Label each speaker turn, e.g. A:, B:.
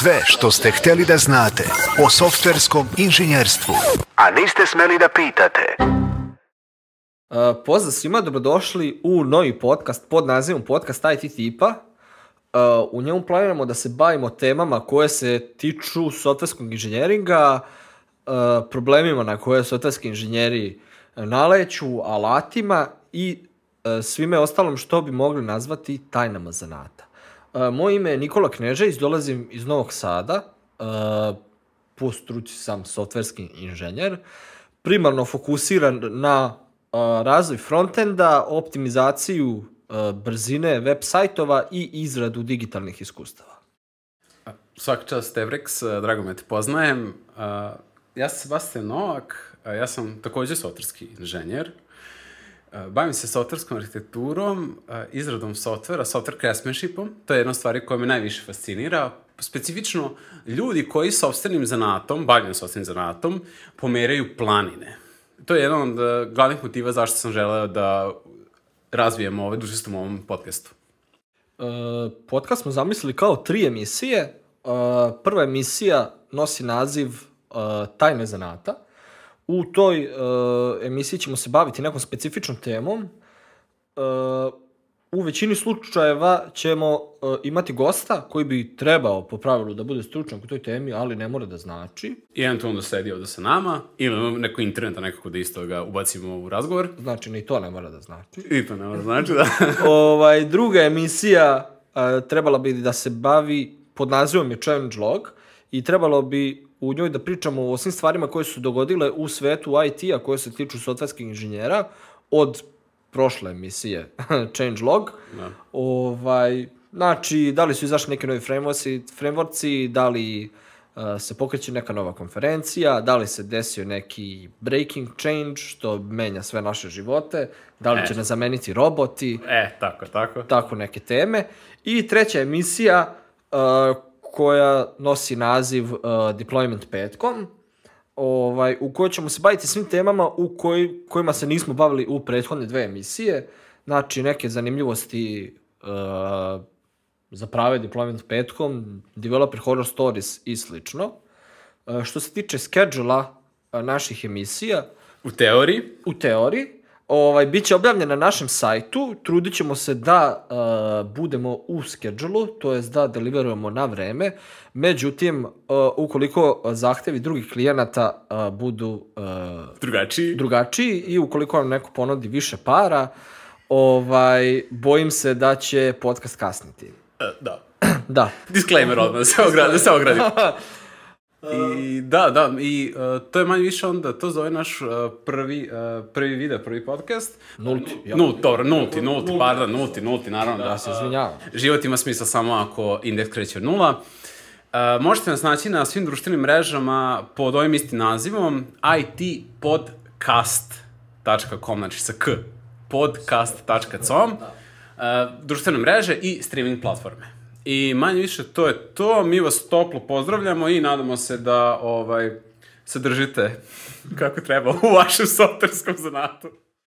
A: Sve što ste htjeli da znate o softverskom inženjerstvu, a niste smeli da pitate.
B: Uh, pozdrav svima, dobrodošli u novi podcast pod nazivom Podcast IT tipa. Uh, u njemu planiramo da se bavimo temama koje se tiču softverskog inženjeringa, uh, problemima na koje softverski inženjeri naleću, alatima i uh, svime ostalom što bi mogli nazvati tajnama zanata. Moje ime je Nikola Knežević, dolazim iz Novog Sada, po struci sam softverski inženjer, primarno fokusiran na razvoj frontenda, optimizaciju brzine web sajtova i izradu digitalnih iskustava.
C: Svaka čast Evrex, drago me te poznajem. Ja sam Sebastian Novak, ja sam takođe softverski inženjer. Bavim se softverskom arhitekturom, izradom softvera, software craftsmanshipom. To je jedna stvar koja me najviše fascinira. Specifično, ljudi koji sobstvenim zanatom, bavljaju sobstvenim zanatom, pomeraju planine. To je jedan od glavnih motiva zašto sam želeo da razvijemo ovaj dužestom ovom podcastu.
B: Uh, podcast smo zamislili kao tri emisije. Uh, prva emisija nosi naziv uh, Tajne zanata. U toj uh, emisiji ćemo se baviti nekom specifičnom temom. Uh, u većini slučajeva ćemo uh, imati gosta koji bi trebao po pravilu da bude stručnjak u toj temi, ali ne mora da znači.
C: I eventualno da sedi ovde sa nama, ili neko interneta nekako da isto ga ubacimo u razgovor.
B: Znači, ni to ne mora da znači.
C: I to ne mora da znači, da.
B: ovaj, druga emisija uh, trebala bi da se bavi, pod nazivom je Challenge Log, i trebalo bi u njoj da pričamo o svim stvarima koje su dogodile u svetu IT-a koje se tiču softverskih inženjera od prošle emisije Change Log.
C: Da.
B: Ovaj, znači, da li su izašli neki novi frameworksi, frameworksi da li uh, se pokreće neka nova konferencija, da li se desio neki breaking change što menja sve naše živote, da li
C: E.
B: će nas zameniti roboti,
C: E, tako, tako.
B: tako neke teme. I treća emisija uh, koja nosi naziv uh, Deployment petkom, ovaj, u kojoj ćemo se baviti svim temama u koj, kojima se nismo bavili u prethodne dve emisije. Znači, neke zanimljivosti uh, za prave Deployment petkom, Developer Horror Stories i slično. Uh, što se tiče schedule naših emisija,
C: U teoriji,
B: u teoriji, ovaj, bit će objavljen na našem sajtu, trudit ćemo se da uh, budemo u schedule to jest da deliverujemo na vreme, međutim, uh, ukoliko zahtevi drugih klijenata uh, budu uh,
C: drugačiji.
B: drugačiji i ukoliko vam neko ponudi više para, ovaj, bojim se da će podcast kasniti.
C: Da.
B: Da.
C: Disclaimer odmah, se ogradim. Da. I da, da, i uh, to je manje više onda, to zove naš uh, prvi, uh, prvi video, prvi podcast.
B: Nulti, ja.
C: Nulti, dobro, nulti, nulti, pardon, nulti, nulti, naravno. Da,
B: Ja se izvinjavam.
C: Život ima smisla samo ako indeks kreće od nula. Uh, možete nas naći na svim društvenim mrežama pod ovim istim nazivom itpodcast.com, znači sa k, podcast.com, uh, društvene mreže i streaming platforme. I manje više to je to, mi vas toplo pozdravljamo i nadamo se da ovaj, se držite kako treba u vašem softverskom zanatu.